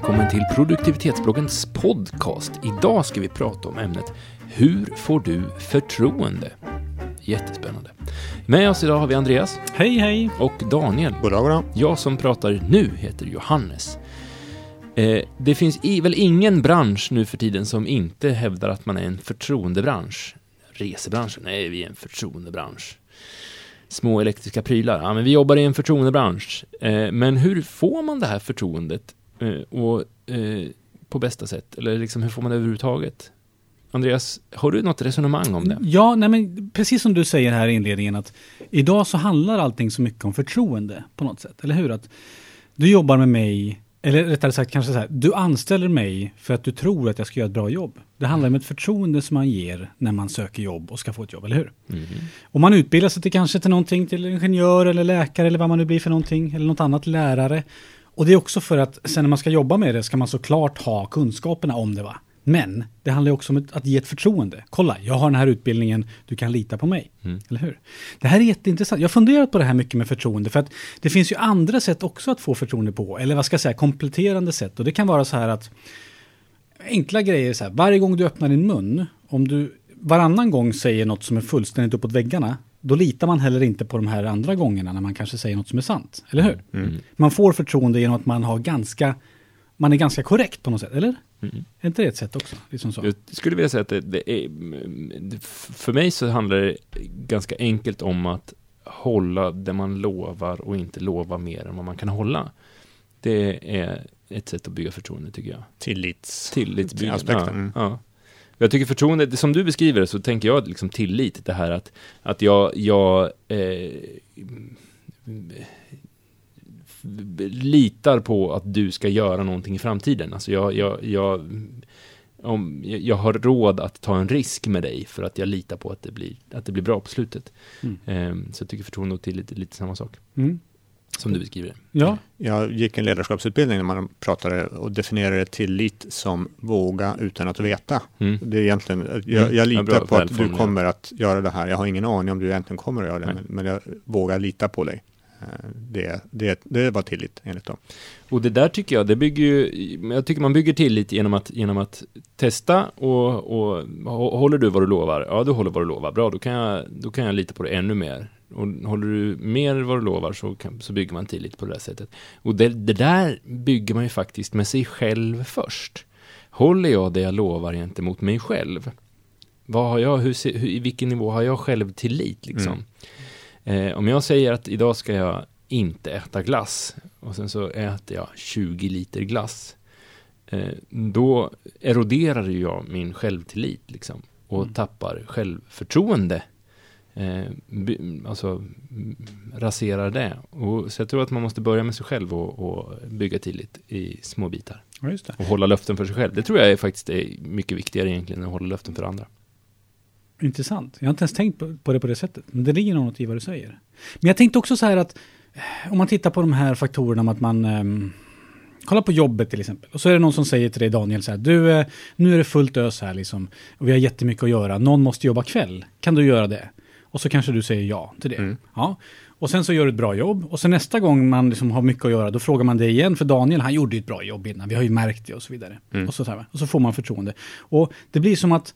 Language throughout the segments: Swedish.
välkommen till produktivitetsbloggens podcast. Idag ska vi prata om ämnet Hur får du förtroende? Jättespännande. Med oss idag har vi Andreas Hej, hej! och Daniel. Goddag, goddag. Jag som pratar nu heter Johannes. Eh, det finns i, väl ingen bransch nu för tiden som inte hävdar att man är en förtroendebransch. Resebranschen, nej vi är en förtroendebransch. Små elektriska prylar, ja men vi jobbar i en förtroendebransch. Eh, men hur får man det här förtroendet och, eh, på bästa sätt? Eller liksom hur får man det överhuvudtaget? Andreas, har du något resonemang om det? Ja, nej men precis som du säger här i inledningen att idag så handlar allting så mycket om förtroende på något sätt, eller hur? Att du jobbar med mig, eller rättare sagt kanske så här, du anställer mig för att du tror att jag ska göra ett bra jobb. Det handlar om ett förtroende som man ger när man söker jobb och ska få ett jobb, eller hur? Mhm. Och man utbildar sig till kanske till någonting, till ingenjör eller läkare eller vad man nu blir för någonting, eller något annat, lärare. Och det är också för att sen när man ska jobba med det ska man såklart ha kunskaperna om det va. Men det handlar också om att ge ett förtroende. Kolla, jag har den här utbildningen, du kan lita på mig. Mm. Eller hur? Det här är jätteintressant. Jag har funderat på det här mycket med förtroende, för att det finns ju andra sätt också att få förtroende på, eller vad ska jag säga, kompletterande sätt. Och det kan vara så här att enkla grejer så här, varje gång du öppnar din mun, om du varannan gång säger något som är fullständigt uppåt väggarna, då litar man heller inte på de här andra gångerna när man kanske säger något som är sant. Eller hur? Mm. Man får förtroende genom att man har ganska, man är ganska korrekt på något sätt, eller? Mm. Är inte det ett sätt också? Liksom så. Jag skulle vilja säga att det, det är, mm, för mig så handlar det ganska enkelt om att hålla det man lovar och inte lova mer än vad man kan hålla. Det är ett sätt att bygga förtroende tycker jag. Tillits... Tillitsbyggande. Aspekten, Ja, mm. ja. Jag tycker förtroende, som du beskriver så tänker jag liksom tillit, det här att, att jag, jag eh, litar på att du ska göra någonting i framtiden. Alltså jag, jag, jag, om, jag har råd att ta en risk med dig för att jag litar på att det blir, att det blir bra på slutet. Mm. Eh, så jag tycker förtroende och tillit är lite samma sak, Mm. Som du beskriver. Ja, Jag gick en ledarskapsutbildning där man pratade och definierade tillit som våga utan att veta. Mm. Det är egentligen, jag, Mm. jag Ja, litar bra, på att du kommer att göra det här. Jag har ingen aning om du egentligen kommer att göra det, men, men jag vågar lita på dig. Det, det, det var tillit enligt dem. Och det där tycker jag, det bygger ju, jag tycker man bygger tillit genom att, genom att testa och, och hå- håller du vad du lovar, ja du håller vad du lovar, bra då kan jag, då kan jag lita på det ännu mer. Och håller du mer vad du lovar så, kan, så bygger man tillit på det där sättet. Och det, det där bygger man ju faktiskt med sig själv först. Håller jag det jag lovar gentemot mig själv? Vad har jag, hur, hur, i vilken nivå har jag själv tillit liksom? Eh, om jag säger att idag ska jag inte äta glass och sen så äter jag 20 liter glass. Eh, då eroderar jag min självtillit liksom och Mm. tappar självförtroende. Eh, alltså raserar det. Och, så jag tror att man måste börja med sig själv och, och bygga tillit i små bitar. ja. Och hålla löften för sig själv. Det tror jag är faktiskt är mycket viktigare egentligen än att hålla löften för andra. Intressant. Jag har inte ens tänkt på, på det på det sättet. Men det ligger något i vad du säger. Men jag tänkte också så här att eh, om man tittar på de här faktorerna om att man ehm, Kolla på jobbet till exempel. Och så är det någon som säger till dig Daniel så här. Du, eh, nu är det fullt ös här liksom. Och vi har jättemycket att göra. Någon måste jobba kväll. Kan du göra det? Och så kanske du säger ja till det. Mm. Ja. Och sen så gör du ett bra jobb. Och sen nästa gång man liksom har mycket att göra, då frågar man det igen. För Daniel, han gjorde ju ett bra jobb innan. Vi har ju märkt det och så vidare. Mm. Och, så, och så får man förtroende. Och det blir som att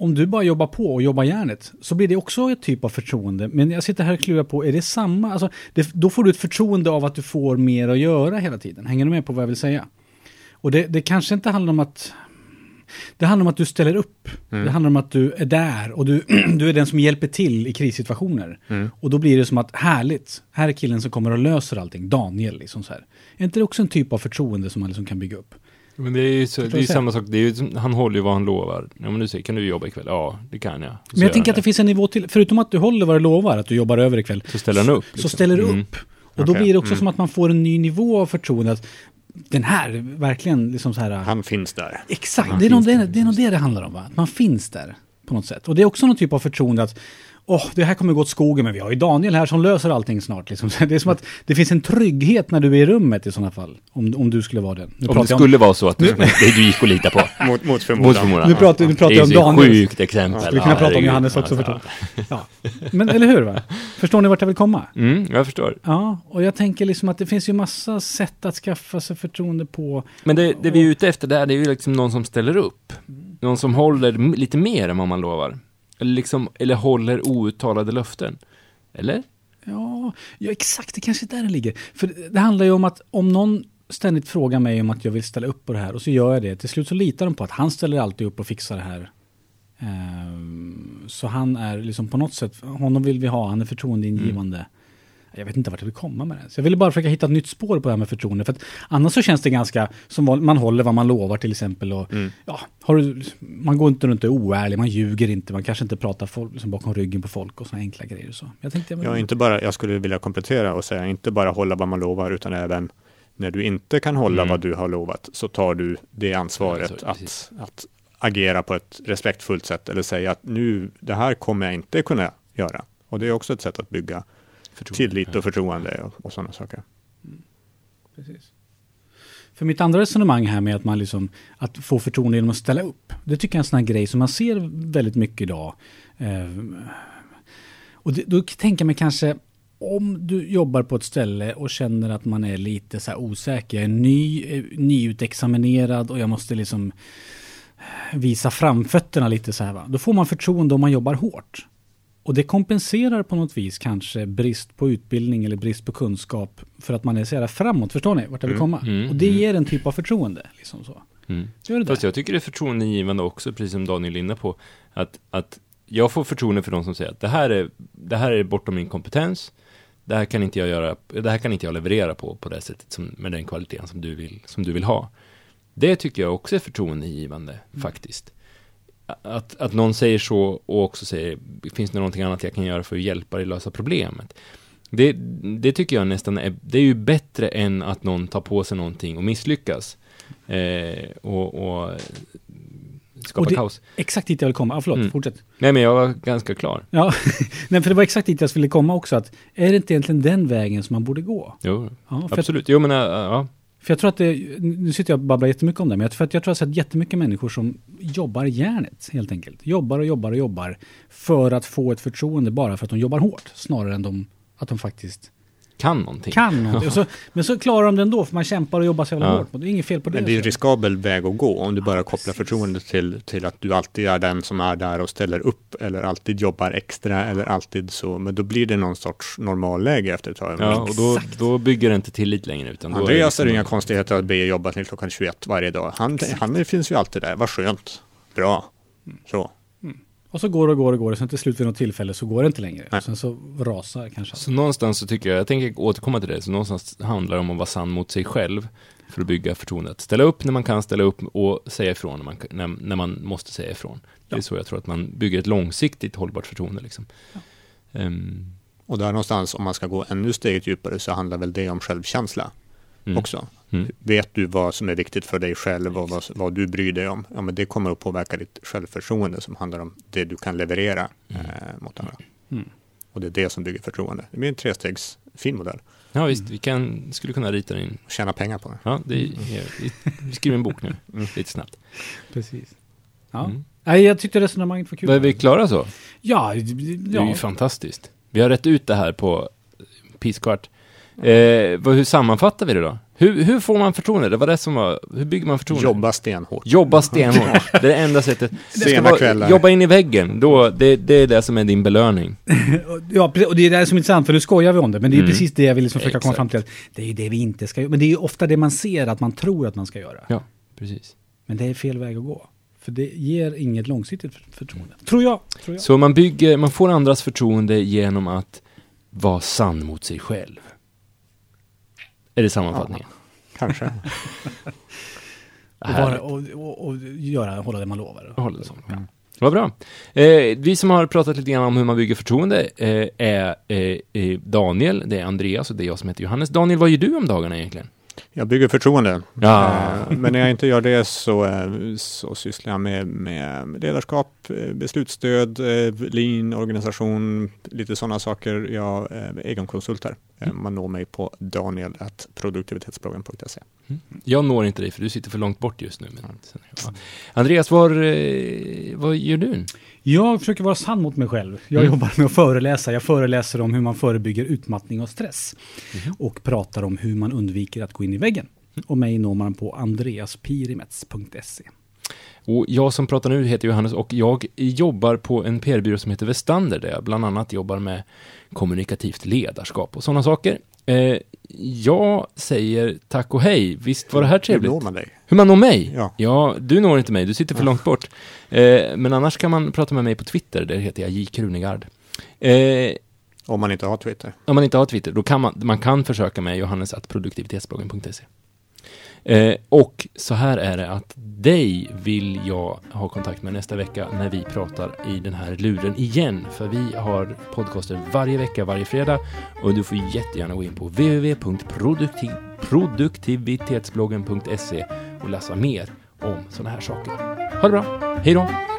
om du bara jobbar på och jobbar järnet så blir det också ett typ av förtroende. Men jag sitter här och klurar på, är det samma? Alltså, det, då får du ett förtroende av att du får mer att göra hela tiden. Hänger du med på vad jag vill säga? Och det, det kanske inte handlar om att... Det handlar om att du ställer upp. Mm. Det handlar om att du är där och du, du är den som hjälper till i krissituationer. Mm. Och då blir det som att härligt, här är killen som kommer och löser allting, Daniel. Liksom så här. Är inte det också en typ av förtroende som man liksom kan bygga upp? Men det är ju, så, det är samma sak, det är ju, han håller ju vad han lovar. Ja men du säger, kan du jobba ikväll? Ja, det kan jag. Så Men jag tänker att det finns en nivå till, förutom att du håller vad du lovar, att du jobbar över ikväll, Så ställer han upp. så liksom. ställer du Mm. upp. Och då Okej, blir det också mm. som att man får en ny nivå av förtroende. Att den här, verkligen liksom så här... Han finns där. exakt, han det är, nog det, det är nog det det handlar om va? Att man finns där. på något sätt. Och det är också någon typ av förtroende att åh, det här kommer gå åt skogen, men vi har ju Daniel här som löser allting snart. Liksom. Det är som att det finns en trygghet när du är i rummet i sådana fall, om, om du skulle vara den. Nu Om det skulle vara så att du, det du gick att lita på. Mot, mot Mot förmodan. förmodan. Nu pratar- nu pratar Det är jag om Daniel. sjukt exempel. Skulle kunna prata om. Johannes också Ja, förstås. Ja. Men eller hur? Va? Förstår ni vart jag vill komma? Mm, jag förstår. Ja, och jag tänker liksom att det finns ju massa sätt att skaffa sig förtroende på. Men det, det vi är ute efter där, det är ju liksom någon som ställer upp. Någon som håller lite mer än vad man lovar. Eller, liksom, eller håller outtalade löften. Eller? Ja, ja, exakt, det kanske är där det ligger. För det handlar ju om att om någon ständigt frågar mig om att jag vill ställa upp på det här och så gör jag det. Till slut så litar de på att han ställer alltid upp och fixar det här. Ehm, så han är liksom på något sätt, honom vill vi ha, han är förtroendeingivande. Jag vet inte vart jag vill komma med det. Så jag ville bara försöka hitta ett nytt spår på det här med förtroende. För att annars så känns det ganska som man håller vad man lovar till exempel. Och, ja, har du, man går inte runt och är oärlig, man ljuger inte, man kanske inte pratar folk, liksom bakom ryggen på folk och sådana enkla grejer. Och så. Jag tänkte, Ja, inte bara, jag skulle vilja komplettera och säga inte bara hålla vad man lovar utan även när du inte kan hålla Mm. vad du har lovat så tar du det ansvaret Ja, så- att, precis. att agera på ett respektfullt sätt eller säga att nu, det här kommer jag inte kunna göra. Och det är också ett sätt att bygga tillit och förtroende och, och sådana saker. Precis. För mitt andra resonemang här med att man liksom, att få förtroende genom att ställa upp. Det tycker jag är en sån här grej som man ser väldigt mycket idag. Eh, och det, då tänker jag mig kanske, om du jobbar på ett ställe och känner att man är lite så här osäker, jag är ny, eh, nyutexaminerad och jag måste liksom visa framfötterna lite så här. Va? Då får man förtroende om man jobbar hårt. Och det kompenserar på något vis kanske brist på utbildning eller brist på kunskap för att man är så jävla framåt. Förstår ni vart jag vill komma? mm, och det mm. ger en typ av förtroende. Liksom så. Mm. Gör det Fast jag tycker det är förtroendegivande också, precis som Daniel är inne på, att, att jag får förtroende för de som säger att det här är, det här är bortom min kompetens, det här kan inte jag göra, det här kan inte jag leverera på, på det sättet, som, med den kvaliteten som du vill, som du vill ha. Det tycker jag också är förtroendegivande, faktiskt. Att, att någon säger så och också säger, finns det någonting annat jag kan göra för att hjälpa dig lösa problemet? Det, det tycker jag nästan är, det är ju bättre än att någon tar på sig någonting och misslyckas. Eh, och, och skapa det- kaos. Exakt dit jag vill komma. Ah, förlåt, Mm. fortsätt. Nej, men jag var ganska klar. Ja, Nej, för det var exakt dit jag ville komma också. Att är det inte egentligen den vägen som man borde gå? Jo, Ja, för, att, absolut. Jo, men äh, ja för jag tror att det, nu sitter jag och babblar jättemycket om det, men jag, för att jag tror att jag har sett jättemycket människor som jobbar järnet helt enkelt. Jobbar och jobbar och jobbar för att få ett förtroende bara för att de jobbar hårt. Snarare än de, att de faktiskt kan någonting. kan någonting. Så, men så klarar de det ändå, för man kämpar och jobbar så jävla Ja. hårt. Det är inget fel på det. Men det är en riskabel väg att gå om du bara kopplar precis. förtroendet till, till att du alltid är den som är där och ställer upp eller alltid jobbar extra eller alltid så. Men då blir det någon sorts normalläge efter ett tag. Ja, och då, då bygger det inte tillit längre. Utan då Andreas är liksom- det inga konstigheter att be jobba till klockan 21 varje dag. Han, han finns ju alltid där. Vad skönt. Bra. Så. Och så går det och går och går och sen till slut vid något tillfälle så går det inte längre. Och sen så rasar kanske. Så någonstans så tycker jag, jag tänker återkomma till det, så någonstans handlar det om att vara sann mot sig själv för att bygga förtroendet. Ställa upp när man kan ställa upp och säga ifrån när man, när, när man måste säga ifrån. Det är Ja. så jag tror att man bygger ett långsiktigt hållbart förtroende. Liksom. Ehm, Och där någonstans, om man ska gå ännu steget djupare, så handlar väl det om självkänsla mm. också. Mm. Vet du vad som är viktigt för dig själv och vad, vad du bryr dig om? Ja, men det kommer att påverka ditt självförtroende som handlar om det du kan leverera Mm. eh, mot andra. Mm. Och det är det som bygger förtroende. Det blir en trestegs fin modell. Ja visst, vi kan, skulle kunna rita den in. Tjäna pengar på det. Ja, det är, vi, vi skriver en bok nu, Mm. lite snabbt. Precis. Ja. Mm. Nej, jag tyckte resonemanget var kul. Var vi klara så? Ja, Det är ju ja. fantastiskt. Vi har rätt ut det här på piskvart. Eh, vad, hur sammanfattar vi det då? Hur, hur får man förtroende? Det var det som var, hur bygger man förtroende? Jobba stenhårt. Jobba stenhårt. Det är det enda sättet. Sena vara, kvällar. jobba in i väggen. Då, det, det är det som är din belöning. ja, och det är det som är intressant, för nu skojar vi om det, men det är Mm. precis det jag vill liksom försöka komma Exakt. fram till. Att det är ju det vi inte ska göra. Men det är ju ofta det man ser att man tror att man ska göra. Ja, precis. Men det är fel väg att gå. För det ger inget långsiktigt för- förtroende. Tror jag. Tror jag. Så man bygger, man får andras förtroende genom att vara sann mot sig själv. Är det sammanfattningen? Kanske. Och, vara, och, och, och göra, hålla det man lovar. Håller det så. Ja. Vad bra. Eh, vi som har pratat lite grann om hur man bygger förtroende eh, är eh, eh, Daniel, det är Andreas och det är jag som heter Johannes. Daniel, vad gör du om dagarna egentligen? Jag bygger förtroende. Ja. Eh, Men när jag inte gör det så, eh, så sysslar jag med, med ledarskap, eh, beslutsstöd, lean, organisation, lite sådana saker. Jag är egen konsult här. Eh, Man når mig på daniel.produktivitetsbloggen.se. Jag når inte dig för du sitter för långt bort just nu. Men, ja. Andreas, var, vad gör du? Jag försöker vara sann mot mig själv. Jag Mm. jobbar med att föreläsa. Jag föreläser om hur man förebygger utmattning och stress. Mhm. Och pratar om hur man undviker att gå in i väggen. Och mig når man på andreaspirimets.se. Och jag som pratar nu heter Johannes och jag jobbar på en PR-byrå som heter Vestander där jag bland annat jobbar med kommunikativt ledarskap och sådana saker. Eh, jag säger tack och hej. Visst var det här Hur trevligt? når man dig? Hur man når mig? Ja. ja, du når inte mig, du sitter för långt bort. Eh, men annars kan man prata med mig på Twitter, där heter jag J. Krunegard. Eh, om man inte har Twitter. om man inte har Twitter, då kan man, man kan försöka med johannes.produktivitetsbloggen.se. Eh, och så här är det att dig vill jag ha kontakt med nästa vecka när vi pratar i den här luren igen. För vi har podcaster varje vecka, varje fredag. Och du får jättegärna gå in på www.produktivitetsbloggen.se och läsa mer om sådana här saker. Ha det bra, hej då!